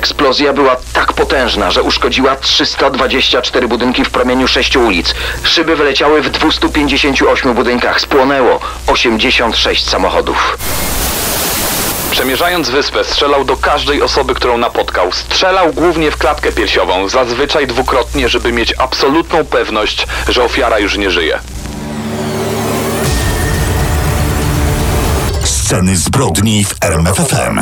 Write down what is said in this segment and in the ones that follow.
Eksplozja była tak potężna, że uszkodziła 324 budynki w promieniu 6 ulic. Szyby wyleciały w 258 budynkach. Spłonęło 86 samochodów. Przemierzając wyspę, strzelał do każdej osoby, którą napotkał. Strzelał głównie w klatkę piersiową, zazwyczaj dwukrotnie, żeby mieć absolutną pewność, że ofiara już nie żyje. Sceny zbrodni w RMFFM.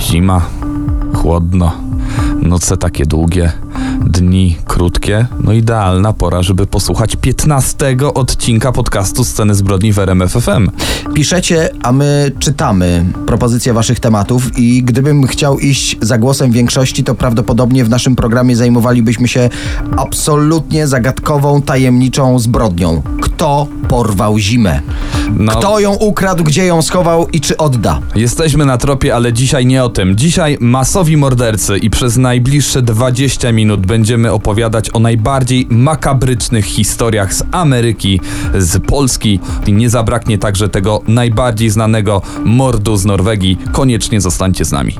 Zima, chłodno, noce takie długie, dni krótkie. No idealna pora, żeby posłuchać 15 odcinka podcastu Sceny zbrodni w RMF FM. Piszecie, a my czytamy propozycje waszych tematów i gdybym chciał iść za głosem większości, to prawdopodobnie w naszym programie zajmowalibyśmy się absolutnie zagadkową, tajemniczą zbrodnią. Kto porwał zimę? No. Kto ją ukradł, gdzie ją schował i czy odda? Jesteśmy na tropie, ale dzisiaj nie o tym. Dzisiaj masowi mordercy i przez najbliższe 20 minut będziemy opowiadać o najbardziej makabrycznych historiach z Ameryki, z Polski. I nie zabraknie także tego najbardziej znanego mordu z Norwegii. Koniecznie zostańcie z nami.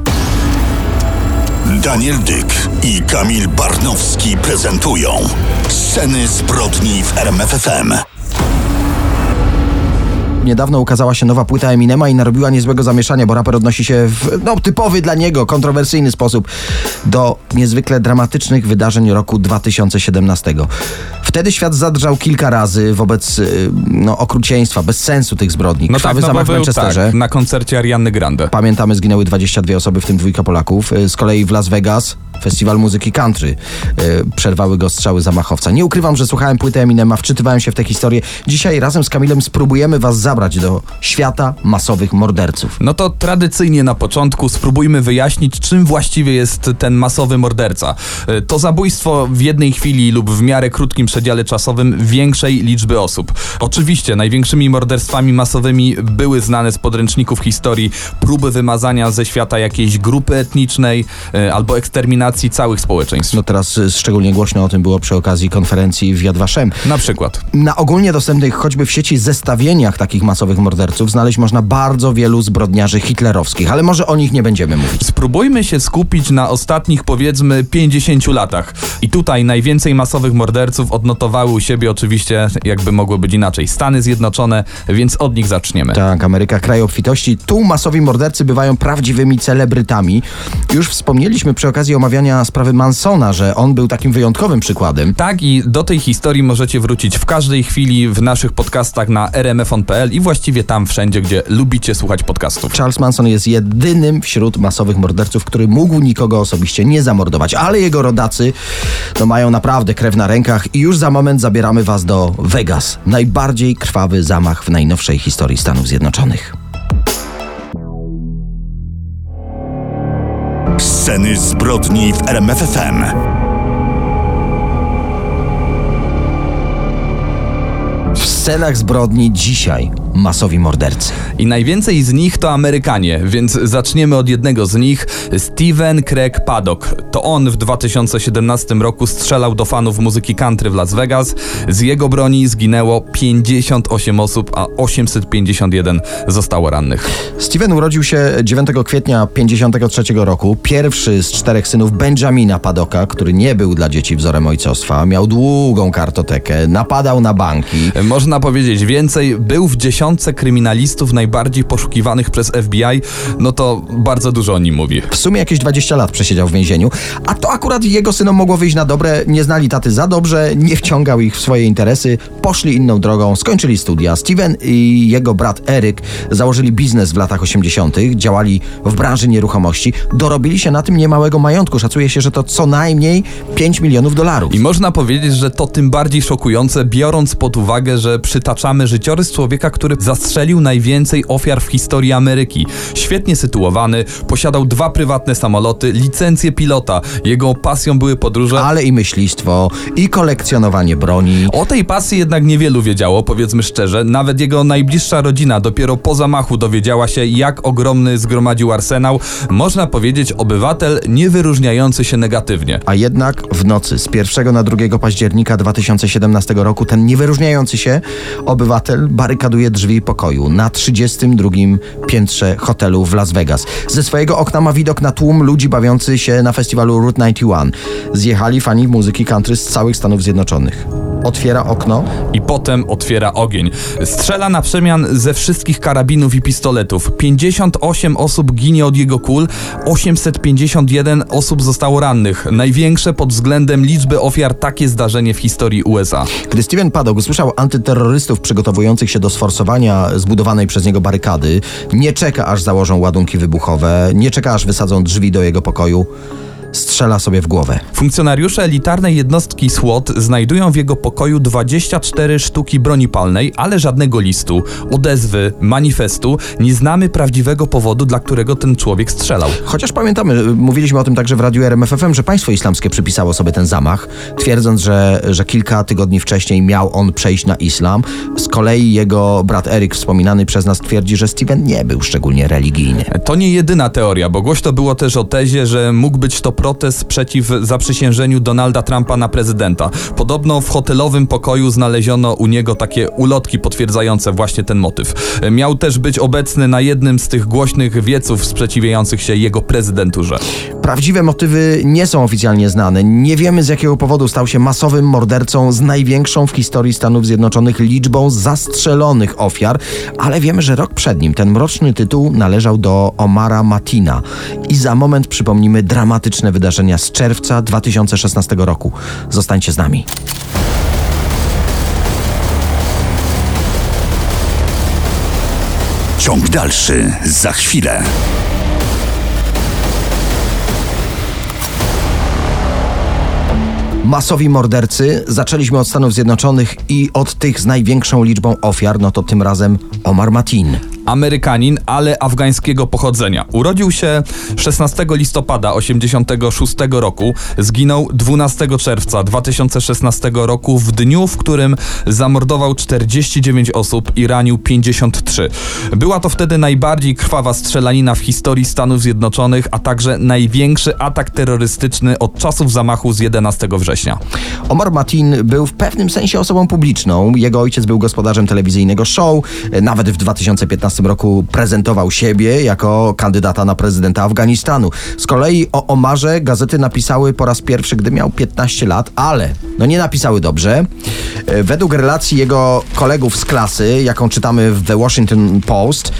Daniel Dyk i Kamil Barnowski prezentują Sceny zbrodni w RMFFM. Niedawno ukazała się nowa płyta Eminema i narobiła niezłego zamieszania, bo raper odnosi się w no, typowy dla niego, kontrowersyjny sposób do niezwykle dramatycznych wydarzeń roku 2017. Wtedy świat zadrżał kilka razy wobec y, no, okrucieństwa, bez sensu tych zbrodni. Krwawy no zamach w był, Manchesterze. tak, na koncercie Ariany Grande. Pamiętamy, zginęły 22 osoby, w tym dwójka Polaków. Y, Z kolei w Las Vegas festiwal muzyki country y, przerwały go strzały zamachowca. Nie ukrywam, że słuchałem płyty Eminema, wczytywałem się w tę historię. Dzisiaj razem z Kamilem spróbujemy was zabrać do świata masowych morderców. No to tradycyjnie na początku spróbujmy wyjaśnić, czym właściwie jest ten masowy morderca. Y, To zabójstwo w jednej chwili lub w miarę krótkim przedziale czasowym większej liczby osób. Oczywiście największymi morderstwami masowymi były znane z podręczników historii próby wymazania ze świata jakiejś grupy etnicznej y, albo eksterminacji całych społeczeństw. No teraz y, szczególnie głośno o tym było przy okazji konferencji w Yad Vashem. Na przykład. Na ogólnie dostępnych choćby w sieci zestawieniach takich masowych morderców znaleźć można bardzo wielu zbrodniarzy hitlerowskich, ale może o nich nie będziemy mówić. Spróbujmy się skupić na ostatnich powiedzmy 50 latach. I tutaj najwięcej masowych morderców odnotowały u siebie oczywiście, jakby mogło być inaczej, Stany Zjednoczone, więc od nich zaczniemy. Tak, Ameryka kraj obfitości. Tu masowi mordercy bywają prawdziwymi celebrytami. Już wspomnieliśmy przy okazji omawiania sprawy Mansona, że on był takim wyjątkowym przykładem. Tak i do tej historii możecie wrócić w każdej chwili w naszych podcastach na rmfon.pl i właściwie tam wszędzie, gdzie lubicie słuchać podcastów. Charles Manson jest jedynym wśród masowych morderców, który mógł nikogo osobiście nie zamordować, ale jego rodacy no, mają naprawdę krew na rękach i już za moment zabieramy was do Vegas. Najbardziej krwawy zamach w najnowszej historii Stanów Zjednoczonych. Sceny zbrodni w RMFFM. Scenach zbrodni dzisiaj masowi mordercy. I najwięcej z nich to Amerykanie, więc zaczniemy od jednego z nich, Steven Craig Paddock. To on w 2017 roku strzelał do fanów muzyki country w Las Vegas. Z jego broni zginęło 58 osób, a 851 zostało rannych. Steven urodził się 9 kwietnia 1953 roku. Pierwszy z czterech synów Benjamina Padoka, który nie był dla dzieci wzorem ojcostwa. Miał długą kartotekę, napadał na banki. Można powiedzieć więcej, był w dziesiątce kryminalistów najbardziej poszukiwanych przez FBI, no to bardzo dużo o nim mówi. W sumie jakieś 20 lat przesiedział w więzieniu, a to akurat jego synom mogło wyjść na dobre. Nie znali taty za dobrze, nie wciągał ich w swoje interesy, poszli inną drogą, skończyli studia. Steven i jego brat Eryk założyli biznes w latach 80., działali w branży nieruchomości, dorobili się na tym niemałego majątku. Szacuje się, że to co najmniej 5 milionów dolarów. I można powiedzieć, że to tym bardziej szokujące, biorąc pod uwagę, że przytaczamy życiorys człowieka, który zastrzelił najwięcej ofiar w historii Ameryki. Świetnie sytuowany, posiadał dwa prywatne samoloty, licencję pilota. Jego pasją były podróże. Ale i myślistwo, i kolekcjonowanie broni. O tej pasji jednak niewielu wiedziało, powiedzmy szczerze. Nawet jego najbliższa rodzina dopiero po zamachu dowiedziała się, jak ogromny zgromadził arsenał. Można powiedzieć, obywatel nie wyróżniający się negatywnie. A jednak w nocy z 1 na 2 października 2017 roku ten niewyróżniający się obywatel barykaduje drzwi drzwi pokoju na 32 piętrze hotelu w Las Vegas. Ze swojego okna ma widok na tłum ludzi bawiący się na festiwalu Route 91. Zjechali fani muzyki country z całych Stanów Zjednoczonych. Otwiera okno, i potem otwiera ogień. Strzela na przemian ze wszystkich karabinów i pistoletów. 58 osób ginie od jego kul, 851 osób zostało rannych. Największe pod względem liczby ofiar takie zdarzenie w historii USA. Gdy Steven Paddock usłyszał antyterrorystów przygotowujących się do sforsowania zbudowanej przez niego barykady, nie czeka aż założą ładunki wybuchowe, nie czeka aż wysadzą drzwi do jego pokoju, strzela sobie w głowę. Funkcjonariusze elitarnej jednostki SWAT znajdują w jego pokoju 24 sztuki broni palnej, ale żadnego listu, odezwy, manifestu. Nie znamy prawdziwego powodu, dla którego ten człowiek strzelał. Chociaż pamiętamy, mówiliśmy o tym także w radiu RMFFM, że państwo islamskie przypisało sobie ten zamach, twierdząc, że, że kilka tygodni wcześniej miał on przejść na islam. Z kolei jego brat Eryk, wspominany przez nas, twierdzi, że Steven nie był szczególnie religijny. To nie jedyna teoria, bo głośno było też o tezie, że mógł być to protest przeciw zaprzysiężeniu Donalda Trumpa na prezydenta. Podobno w hotelowym pokoju znaleziono u niego takie ulotki potwierdzające właśnie ten motyw. Miał też być obecny na jednym z tych głośnych wieców sprzeciwiających się jego prezydenturze. Prawdziwe motywy nie są oficjalnie znane. Nie wiemy z jakiego powodu stał się masowym mordercą z największą w historii Stanów Zjednoczonych liczbą zastrzelonych ofiar, ale wiemy, że rok przed nim ten mroczny tytuł należał do Omara Matina. I za moment przypomnimy dramatyczne wydarzenia z czerwca 2016 roku. Zostańcie z nami. Ciąg dalszy za chwilę. Masowi mordercy zaczęliśmy od Stanów Zjednoczonych i od tych z największą liczbą ofiar, no to tym razem Omar Matin. Amerykanin, ale afgańskiego pochodzenia. Urodził się 16 listopada 86 roku, zginął 12 czerwca 2016 roku w dniu, w którym zamordował 49 osób i ranił 53. Była to wtedy najbardziej krwawa strzelanina w historii Stanów Zjednoczonych, a także największy atak terrorystyczny od czasów zamachu z 11 września. Omar Matin był w pewnym sensie osobą publiczną. Jego ojciec był gospodarzem telewizyjnego show. Nawet w 2015 roku prezentował siebie jako kandydata na prezydenta Afganistanu. Z kolei o Omarze gazety napisały po raz pierwszy, gdy miał 15 lat, ale no nie napisały dobrze. E, Według relacji jego kolegów z klasy, jaką czytamy w The Washington Post,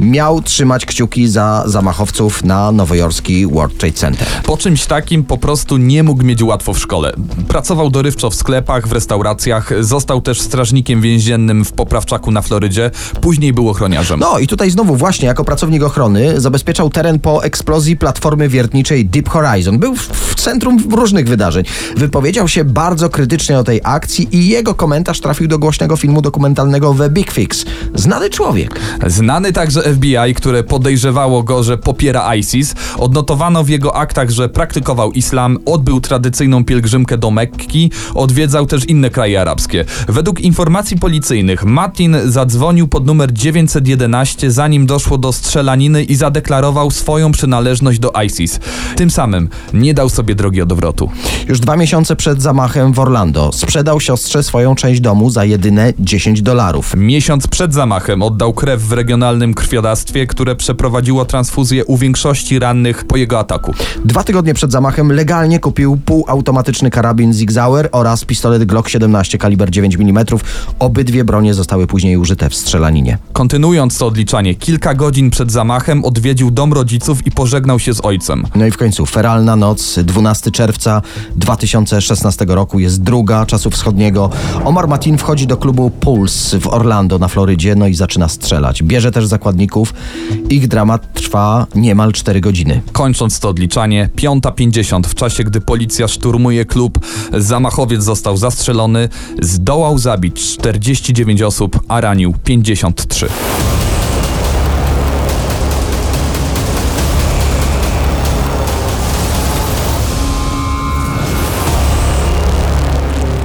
miał trzymać kciuki za zamachowców na nowojorski World Trade Center. Po czymś takim po prostu nie mógł mieć łatwo w szkole. Pracował dorywczo w sklepach, w restauracjach, został też strażnikiem więziennym w poprawczaku na Florydzie, później był ochroniarzem. No i tutaj znowu właśnie jako pracownik ochrony zabezpieczał teren po eksplozji platformy wiertniczej Deep Horizon. Był w centrum różnych wydarzeń. Wypowiedział się bardzo krytycznie o tej akcji i jego komentarz trafił do głośnego filmu dokumentalnego The Big Fix. Znany człowiek. Znany także FBI, które podejrzewało go, że popiera ISIS. Odnotowano w jego aktach, że praktykował islam, odbył tradycyjną pielgrzymkę do Mekki, odwiedzał też inne kraje arabskie. Według informacji policyjnych Martin zadzwonił pod numer 911 zanim doszło do strzelaniny i zadeklarował swoją przynależność do ISIS. Tym samym nie dał sobie drogi odwrotu. Już dwa miesiące przed zamachem w Orlando sprzedał siostrze swoją część domu za jedyne 10 dolarów. Miesiąc przed zamachem oddał krew w regionalnym krwiodawstwie, które przeprowadziło transfuzję u większości rannych po jego ataku. Dwa tygodnie przed zamachem legalnie kupił półautomatyczny karabin Sig Sauer oraz pistolet Glock 17 kaliber 9 mm. Obydwie bronie zostały później użyte w strzelaninie. Kontynuując odliczanie, kilka godzin przed zamachem odwiedził dom rodziców i pożegnał się z ojcem. No i w końcu feralna noc, 12 czerwca 2016 roku, jest druga czasu wschodniego. Omar Matin wchodzi do klubu Pulse w Orlando na Florydzie, no i zaczyna strzelać. Bierze też zakładników. Ich dramat trwa niemal 4 godziny. Kończąc to odliczanie, 5.50 w czasie, gdy policja szturmuje klub, zamachowiec został zastrzelony, zdołał zabić 49 osób, a ranił 53.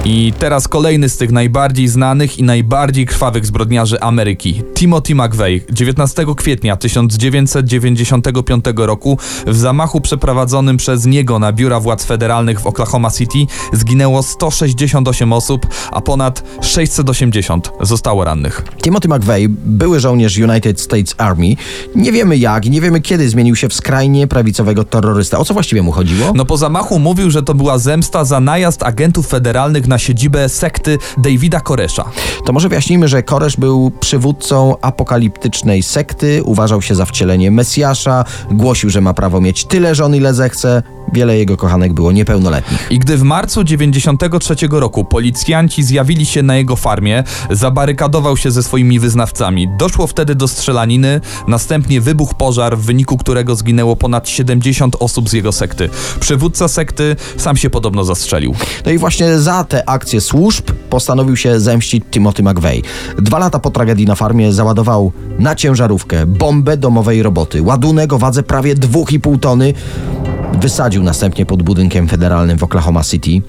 I teraz kolejny z tych najbardziej znanych i najbardziej krwawych zbrodniarzy Ameryki. Timothy McVeigh 19 kwietnia 1995 roku w zamachu przeprowadzonym przez niego na biura władz federalnych w Oklahoma City zginęło 168 osób, a ponad 680 zostało rannych. Timothy McVeigh, były żołnierz United States Army, nie wiemy jak i nie wiemy kiedy zmienił się w skrajnie prawicowego terrorysta. O co właściwie mu chodziło? No po zamachu mówił, że to była zemsta za najazd agentów federalnych na siedzibę sekty Davida Koresza. To może wyjaśnijmy, że Koresz był przywódcą apokaliptycznej sekty, uważał się za wcielenie Mesjasza, głosił, że ma prawo mieć tyle żon, ile zechce. Wiele jego kochanek było niepełnoletnich. I gdy w marcu 93 roku policjanci zjawili się na jego farmie, zabarykadował się ze swoimi wyznawcami. Doszło wtedy do strzelaniny, następnie wybuchł pożar, w wyniku którego zginęło ponad 70 osób z jego sekty. Przywódca sekty sam się podobno zastrzelił. No i właśnie za te akcje służb postanowił się zemścić Timothy McVeigh. Dwa lata po tragedii na farmie załadował na ciężarówkę bombę domowej roboty. Ładunek o wadze prawie 2,5 tony wysadził następnie pod budynkiem federalnym w Oklahoma City.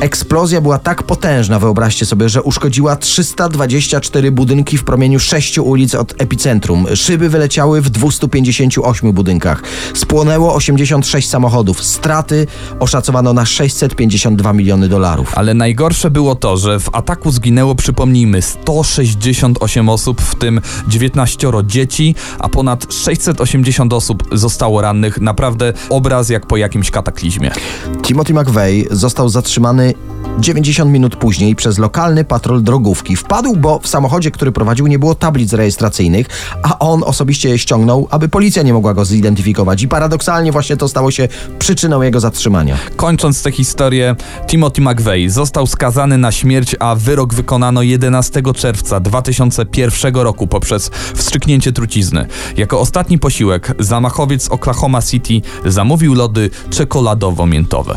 Eksplozja była tak potężna, wyobraźcie sobie, że uszkodziła 324 budynki w promieniu 6 ulic od epicentrum. Szyby wyleciały w 258 budynkach. Spłonęło 86 samochodów. Straty oszacowano na 652 miliony dolarów. Ale najgorsze było to, że w ataku zginęło, przypomnijmy, 168 osób, w tym 19 dzieci, a ponad 680 osób zostało rannych. Naprawdę obraz jak po jakimś kataklizmie. Timothy McVeigh został zatrzymany 90 minut później przez lokalny patrol drogówki. Wpadł, bo w samochodzie, który prowadził, nie było tablic rejestracyjnych, a on osobiście je ściągnął, aby policja nie mogła go zidentyfikować. I paradoksalnie właśnie to stało się przyczyną jego zatrzymania. Kończąc tę historię, Timothy McVeigh został skazany na śmierć, a wyrok wykonano 11 czerwca 2001 roku poprzez wstrzyknięcie trucizny. Jako ostatni posiłek zamachowiec Oklahoma City zamówił lody czekoladowo-miętowe.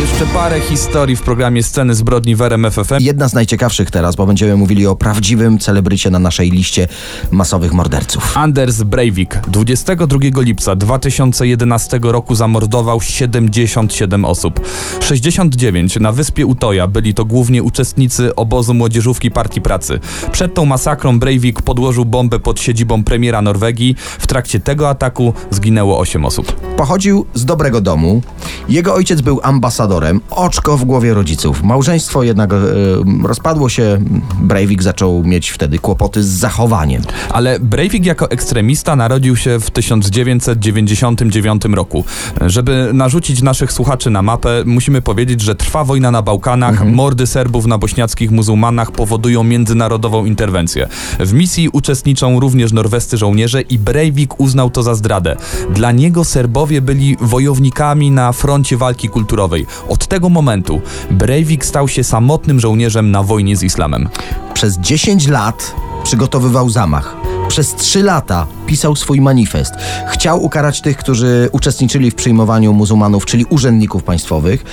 Jeszcze parę historii w programie Sceny zbrodni w RMF FM. Jedna z najciekawszych teraz, bo będziemy mówili o prawdziwym celebrycie na naszej liście masowych morderców. Anders Breivik 22 lipca 2011 roku zamordował 77 osób. 69 na wyspie Utoja byli to głównie uczestnicy obozu młodzieżówki Partii Pracy. Przed tą masakrą Breivik podłożył bombę pod siedzibą premiera Norwegii. W trakcie tego ataku zginęło 8 osób. Pochodził z dobrego domu. Jego ojciec był ambasadorem. Oczko w głowie rodziców. Małżeństwo jednak e, rozpadło się. Breivik zaczął mieć wtedy kłopoty z zachowaniem. Ale Breivik jako ekstremista narodził się w 1999 roku. Żeby narzucić naszych słuchaczy na mapę, musimy powiedzieć, że trwa wojna na Bałkanach, mordy Serbów na bośniackich muzułmanach powodują międzynarodową interwencję. W misji uczestniczą również norwescy żołnierze i Breivik uznał to za zdradę. Dla niego Serbowie byli wojownikami na froncie walki kulturowej. Od tego momentu Breivik stał się samotnym żołnierzem na wojnie z islamem. Przez 10 lat przygotowywał zamach. Przez 3 lata pisał swój manifest. Chciał ukarać tych, którzy uczestniczyli w przyjmowaniu muzułmanów, czyli urzędników państwowych.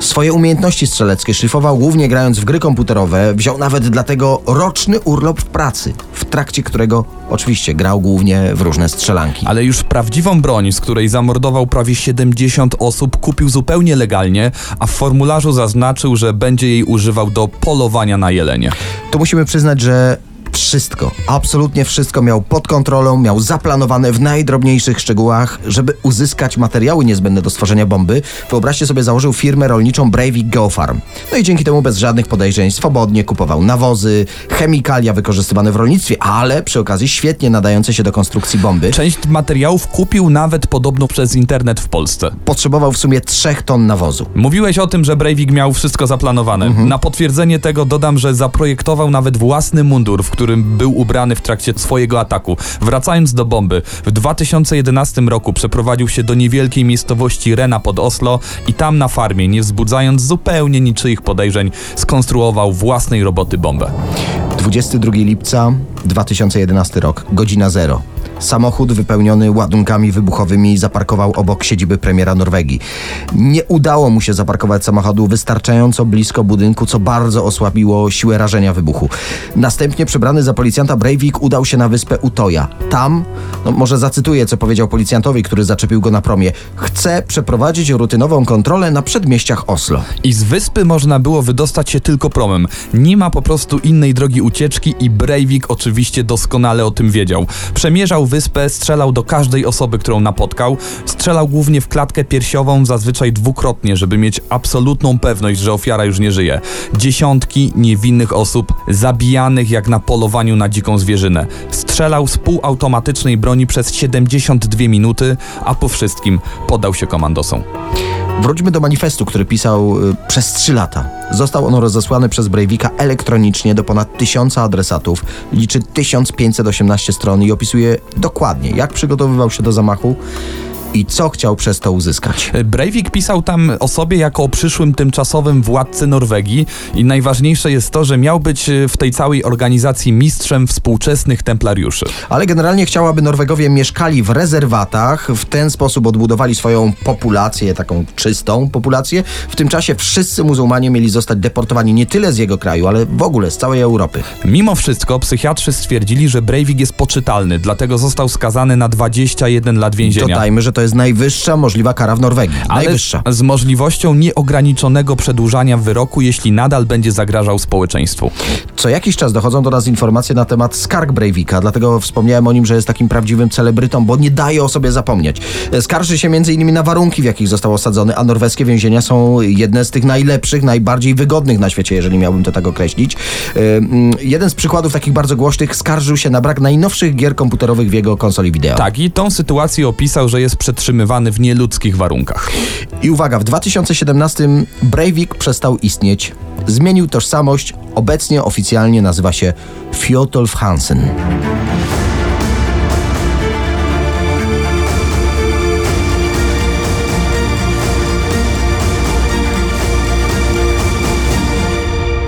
Swoje umiejętności strzeleckie szlifował głównie grając w gry komputerowe. Wziął nawet dlatego roczny urlop w pracy, w trakcie którego oczywiście grał głównie w różne strzelanki. Ale już prawdziwą broń, z której zamordował prawie 70 osób, kupił zupełnie legalnie, a w formularzu zaznaczył, że będzie jej używał do polowania na jelenie. To musimy przyznać, że wszystko, absolutnie wszystko miał pod kontrolą, miał zaplanowane w najdrobniejszych szczegółach, żeby uzyskać materiały niezbędne do stworzenia bomby. Wyobraźcie sobie, założył firmę rolniczą Breivik Geofarm. No i dzięki temu bez żadnych podejrzeń swobodnie kupował nawozy, chemikalia wykorzystywane w rolnictwie, ale przy okazji świetnie nadające się do konstrukcji bomby. Część materiałów kupił nawet podobno przez internet w Polsce. Potrzebował w sumie 3 ton nawozu. Mówiłeś o tym, że Breivik miał wszystko zaplanowane. Na potwierdzenie tego dodam, że zaprojektował nawet własny mundur, w którym był ubrany w trakcie swojego ataku. Wracając do bomby, w 2011 roku przeprowadził się do niewielkiej miejscowości Rena pod Oslo i tam na farmie, nie wzbudzając zupełnie niczyich podejrzeń, skonstruował własnej roboty bombę. 22 lipca 2011 rok, godzina zero. Samochód wypełniony ładunkami wybuchowymi zaparkował obok siedziby premiera Norwegii. Nie udało mu się zaparkować samochodu wystarczająco blisko budynku, co bardzo osłabiło siłę rażenia wybuchu. Następnie przebrany za policjanta Breivik udał się na wyspę Utoja. Tam, no może zacytuję, co powiedział policjantowi, który zaczepił go na promie. Chce przeprowadzić rutynową kontrolę na przedmieściach Oslo. I z wyspy można było wydostać się tylko promem. Nie ma po prostu innej drogi ucieczki i Breivik oczywiście doskonale o tym wiedział. Przemierzał wyspę, strzelał do każdej osoby, którą napotkał. Strzelał głównie w klatkę piersiową, zazwyczaj dwukrotnie, żeby mieć absolutną pewność, że ofiara już nie żyje. Dziesiątki niewinnych osób zabijanych jak na polowaniu na dziką zwierzynę. Strzelał z półautomatycznej broni przez 72 minuty, a po wszystkim podał się komandosom. Wróćmy do manifestu, który pisał y, przez 3 lata. Został on rozesłany przez Breivika elektronicznie do ponad 1000 adresatów, liczy 1518 stron i opisuje dokładnie, jak przygotowywał się do zamachu i co chciał przez to uzyskać. Breivik pisał tam o sobie jako o przyszłym tymczasowym władcy Norwegii i najważniejsze jest to, że miał być e, w tej całej organizacji mistrzem współczesnych templariuszy. Ale generalnie chciał, aby Norwegowie mieszkali w rezerwatach, w ten sposób odbudowali swoją populację, taką czystą populację. W tym czasie wszyscy muzułmanie mieli zostać deportowani nie tyle z jego kraju, ale w ogóle z całej Europy. Mimo wszystko psychiatrzy stwierdzili, że Breivik jest poczytalny, dlatego został skazany na 21 lat więzienia. Dodajmy, że to jest najwyższa możliwa kara w Norwegii. Ale najwyższa. z możliwością nieograniczonego przedłużania wyroku, jeśli nadal będzie zagrażał społeczeństwu. Co jakiś czas dochodzą do nas informacje na temat skarg Breivika, dlatego wspomniałem o nim, że jest takim prawdziwym celebrytą, bo nie daje o sobie zapomnieć. Skarży się m.in. na warunki, w jakich został osadzony, a norweskie więzienia są jedne z tych najlepszych, najbardziej wygodnych na świecie, jeżeli miałbym to tak określić. Jeden z przykładów takich bardzo głośnych skarżył się na brak najnowszych gier komputerowych w jego konsoli wideo. Tak, i tą sytuację opisał, że jest przetrzymywany w nieludzkich warunkach. I uwaga, w 2017 Breivik przestał istnieć. Zmienił tożsamość, obecnie oficjalnie nazywa się Fjotolf Hansen.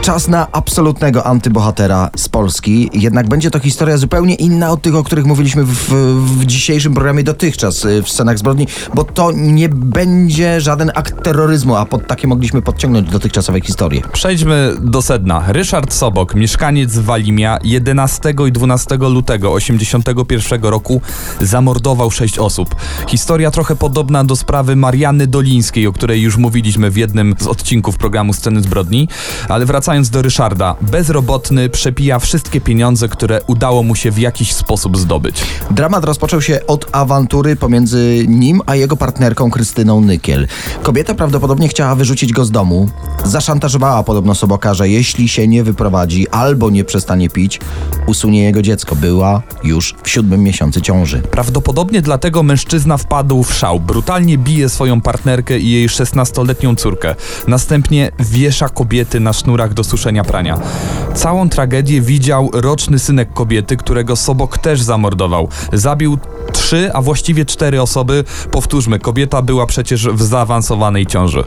Czas na absolutnego antybohatera z Polski, jednak będzie to historia zupełnie inna od tych, o których mówiliśmy w, w dzisiejszym programie dotychczas y, w scenach zbrodni, bo to nie będzie żaden akt terroryzmu, a pod takie mogliśmy podciągnąć dotychczasowe historie. Przejdźmy do sedna. Ryszard Sobok, mieszkaniec Walimia, 11 i 12 lutego 81 roku zamordował sześć osób. Historia trochę podobna do sprawy Marianny Dolińskiej, o której już mówiliśmy w jednym z odcinków programu Sceny Zbrodni, ale wracając do Ryszarda, bezrobotny przepija wszystkie pieniądze, które udało mu się w jakiś sposób zdobyć. Dramat rozpoczął się od awantury pomiędzy nim a jego partnerką Krystyną Nykiel. Kobieta prawdopodobnie chciała wyrzucić go z domu. Zaszantażowała podobno Soboka, że jeśli się nie wyprowadzi albo nie przestanie pić, usunie jego dziecko. Była już w siódmym miesiącu ciąży. Prawdopodobnie dlatego mężczyzna wpadł w szał. Brutalnie bije swoją partnerkę i jej 16-letnią córkę. Następnie wiesza kobiety na sznurach do suszenia prania. Całą tragedię widział roczny synek kobiety, którego Sobok też zamordował. Zabił trzy, a właściwie cztery osoby. Powtórzmy, kobieta była przecież w zaawansowanej ciąży.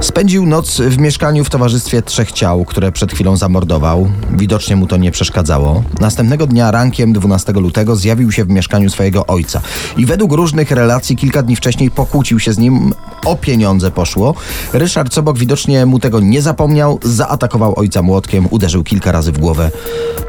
Spędził noc w mieszkaniu w towarzystwie trzech ciał, które przed chwilą zamordował. Widocznie mu to nie przeszkadzało. Następnego dnia rankiem 12 lutego zjawił się w mieszkaniu swojego ojca. I według różnych relacji kilka dni wcześniej pokłócił się z nim. O pieniądze poszło. Ryszard Sobok widocznie mu tego nie zapomniał. Zaatakował ojca młotkiem, uderzył kilka razy w głowę.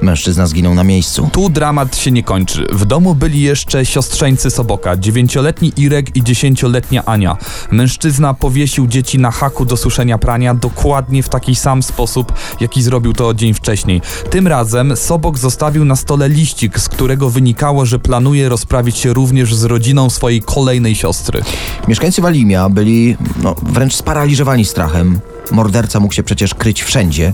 Mężczyzna zginął na miejscu. Tu dramat się nie kończy. W domu byli jeszcze siostrzeńcy Soboka, dziewięcioletni Irek i dziesięcioletnia Ania. Mężczyzna powiesił dzieci na haku do suszenia prania dokładnie w taki sam sposób, jaki zrobił to dzień wcześniej. Tym razem Sobok zostawił na stole liścik, z którego wynikało, że planuje rozprawić się również z rodziną swojej kolejnej siostry. Mieszkańcy Walimia byli no, wręcz sparaliżowani strachem. Morderca mógł się przecież kryć wszędzie.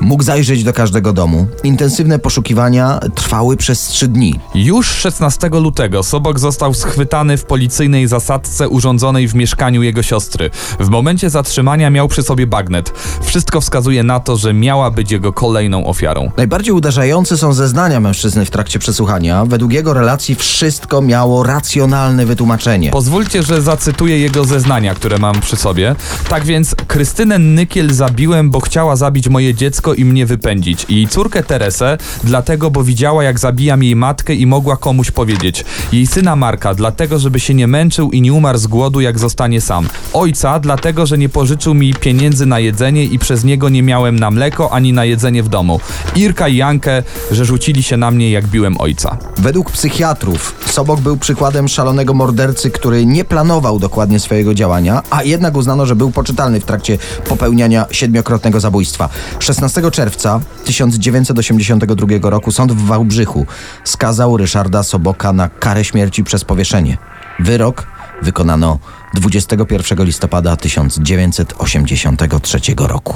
Mógł zajrzeć do każdego domu. Intensywne poszukiwania trwały przez trzy dni. Już 16 lutego Sobok został schwytany w policyjnej zasadce urządzonej w mieszkaniu jego siostry. W momencie zatrzymania miał przy sobie bagnet. Wszystko wskazuje na to, że miała być jego kolejną ofiarą. Najbardziej uderzające są zeznania mężczyzny w trakcie przesłuchania. Według jego relacji wszystko miało racjonalne wytłumaczenie. Pozwólcie, że zacytuję jego zeznania, które mam przy sobie. Tak więc Krystynę Nykiel zabiłem, bo chciała zabić moje dziecko i mnie wypędzić. I córkę Teresę, dlatego, bo widziała, jak zabijam jej matkę i mogła komuś powiedzieć. Jej syna Marka, dlatego, żeby się nie męczył i nie umarł z głodu, jak zostanie sam. Ojca, dlatego, że nie pożyczył mi pieniędzy na jedzenie i przez niego nie miałem na mleko ani na jedzenie w domu. Irka i Jankę, że rzucili się na mnie, jak biłem ojca. Według psychiatrów Sobok był przykładem szalonego mordercy, który nie planował dokładnie swojego działania, a jednak uznano, że był poczytalny w trakcie popełniania siedmiokrotnego zabójstwa. 16 czerwca 1982 roku sąd w Wałbrzychu skazał Ryszarda Soboka na karę śmierci przez powieszenie. Wyrok wykonano 21 listopada 1983 roku.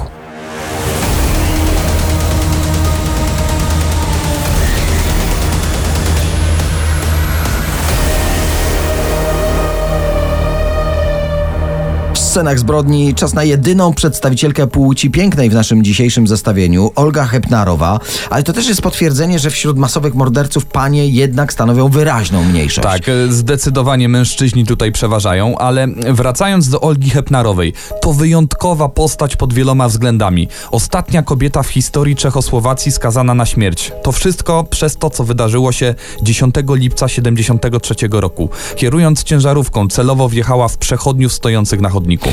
Scenach zbrodni czas na jedyną przedstawicielkę płci pięknej w naszym dzisiejszym zestawieniu, Olga Hepnarowa, ale to też jest potwierdzenie, że wśród masowych morderców panie jednak stanowią wyraźną mniejszość. Tak, e, zdecydowanie mężczyźni tutaj przeważają, ale wracając do Olgi Hepnarowej, to wyjątkowa postać pod wieloma względami. Ostatnia kobieta w historii Czechosłowacji skazana na śmierć. To wszystko przez to, co wydarzyło się 10 lipca 73 roku. Kierując ciężarówką, celowo wjechała w przechodniów stojących na chodniku.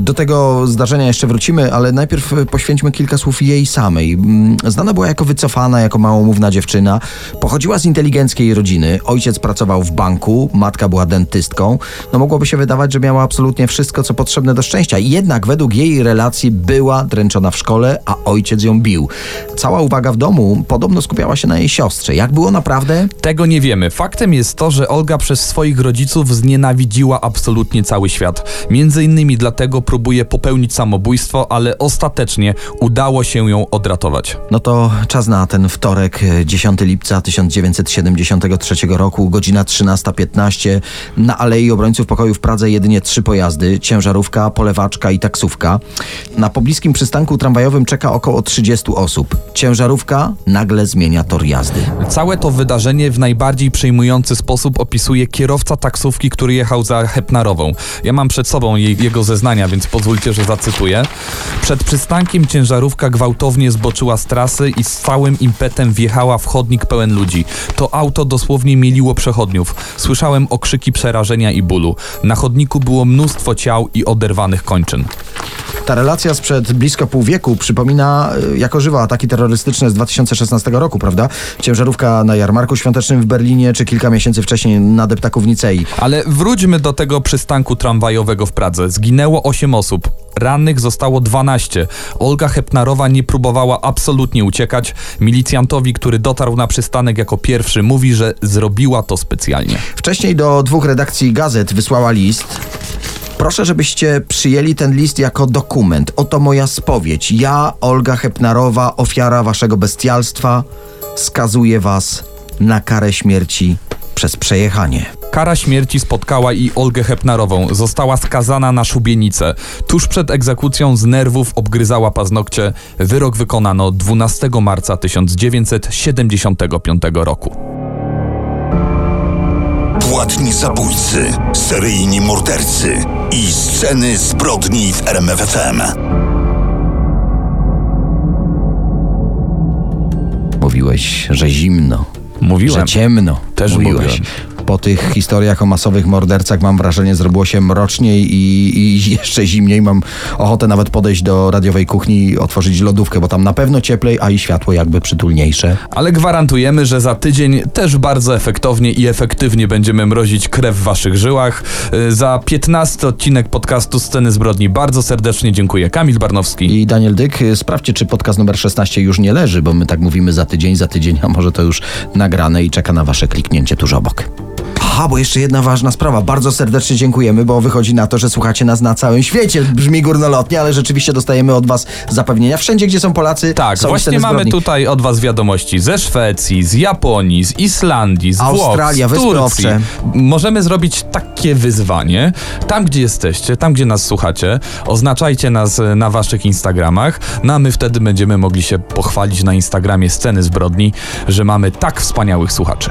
Do tego zdarzenia jeszcze wrócimy, ale najpierw e, poświęćmy kilka słów jej samej. Mm, Znana była jako wycofana, jako małomówna dziewczyna. Pochodziła z inteligenckiej rodziny. Ojciec pracował w banku, matka była dentystką. No mogłoby się wydawać, że miała absolutnie wszystko, co potrzebne do szczęścia. Jednak według jej relacji była dręczona w szkole, a ojciec ją bił. Cała uwaga w domu podobno skupiała się na jej siostrze. Jak było naprawdę? Tego nie wiemy. Faktem jest to, że Olga przez swoich rodziców znienawidziła absolutnie cały świat. Między innymi dlatego próbuje popełnić samobójstwo, ale ostatecznie udało się ją odratować. No to czas na ten wtorek, e, 10 lipca 1973 roku, godzina 13.15. Na Alei Obrońców Pokoju w Pradze jedynie trzy pojazdy, ciężarówka, polewaczka i taksówka. Na pobliskim przystanku tramwajowym czeka około 30 osób. Ciężarówka nagle zmienia tor jazdy. Całe to wydarzenie w najbardziej przejmujący sposób opisuje kierowca taksówki, który jechał za Hepnarową. Ja mam przed sobą jej, jego zeznania, więc pozwólcie, że zacytuję. Przed przystankiem ciężarówka gwałtownie zboczyła z trasy i z całym impetem wjechała w chodnik pełen ludzi. To auto dosłownie mieliło przechodniów. Słyszałem okrzyki przerażenia i bólu. Na chodniku było mnóstwo ciał i oderwanych kończyn. Ta relacja sprzed blisko pół wieku przypomina e, jako żywa ataki terrorystyczne z 2016 roku, prawda? Ciężarówka na jarmarku świątecznym w Berlinie, czy kilka miesięcy wcześniej na deptaku w Nicei. Ale wróćmy do tego przystanku tramwajowego w Pradze. Zginęło 8 osób, rannych zostało 12. Olga Hepnarowa nie próbowała absolutnie uciekać. Milicjantowi, który dotarł na przystanek jako pierwszy, mówi, że zrobiła to specjalnie. Wcześniej do dwóch redakcji gazet wysłała list. Proszę, żebyście przyjęli ten list jako dokument. Oto moja spowiedź. Ja, Olga Hepnarowa, ofiara waszego bestialstwa, skazuję was na karę śmierci przez przejechanie. Kara śmierci spotkała i Olgę Hepnarową. Została skazana na szubienicę. Tuż przed egzekucją z nerwów obgryzała paznokcie. Wyrok wykonano 12 marca 1975 roku. Płatni zabójcy, seryjni mordercy i sceny zbrodni w RMFFM. Mówiłeś, że zimno, Mówiłem. że ciemno. Też mówiłeś. mówiłem. Po tych historiach o masowych mordercach mam wrażenie, zrobiło się mroczniej i, i jeszcze zimniej. Mam ochotę nawet podejść do radiowej kuchni i otworzyć lodówkę, bo tam na pewno cieplej, a i światło jakby przytulniejsze. Ale gwarantujemy, że za tydzień też bardzo efektownie i efektywnie będziemy mrozić krew w waszych żyłach. Y, Za 15 odcinek podcastu Sceny Zbrodni bardzo serdecznie dziękuję. Kamil Barnowski. I Daniel Dyk, y, sprawdźcie, czy podcast numer 16 już nie leży, bo my tak mówimy za tydzień, za tydzień, a może to już nagrane i czeka na wasze kliknięcie tuż obok. Aha, bo jeszcze jedna ważna sprawa. Bardzo serdecznie dziękujemy, bo wychodzi na to, że słuchacie nas na całym świecie. Brzmi górnolotnie, ale rzeczywiście dostajemy od was zapewnienia. Wszędzie, gdzie są Polacy, Tak, są właśnie mamy zbrodni. tutaj od was wiadomości ze Szwecji, z Japonii, z Islandii, z Australia, Włoch, z Turcji. Owcze. Możemy zrobić takie wyzwanie. Tam, gdzie jesteście, tam, gdzie nas słuchacie, oznaczajcie nas e, na waszych Instagramach, no a my wtedy będziemy mogli się pochwalić na Instagramie Sceny Zbrodni, że mamy tak wspaniałych słuchaczy.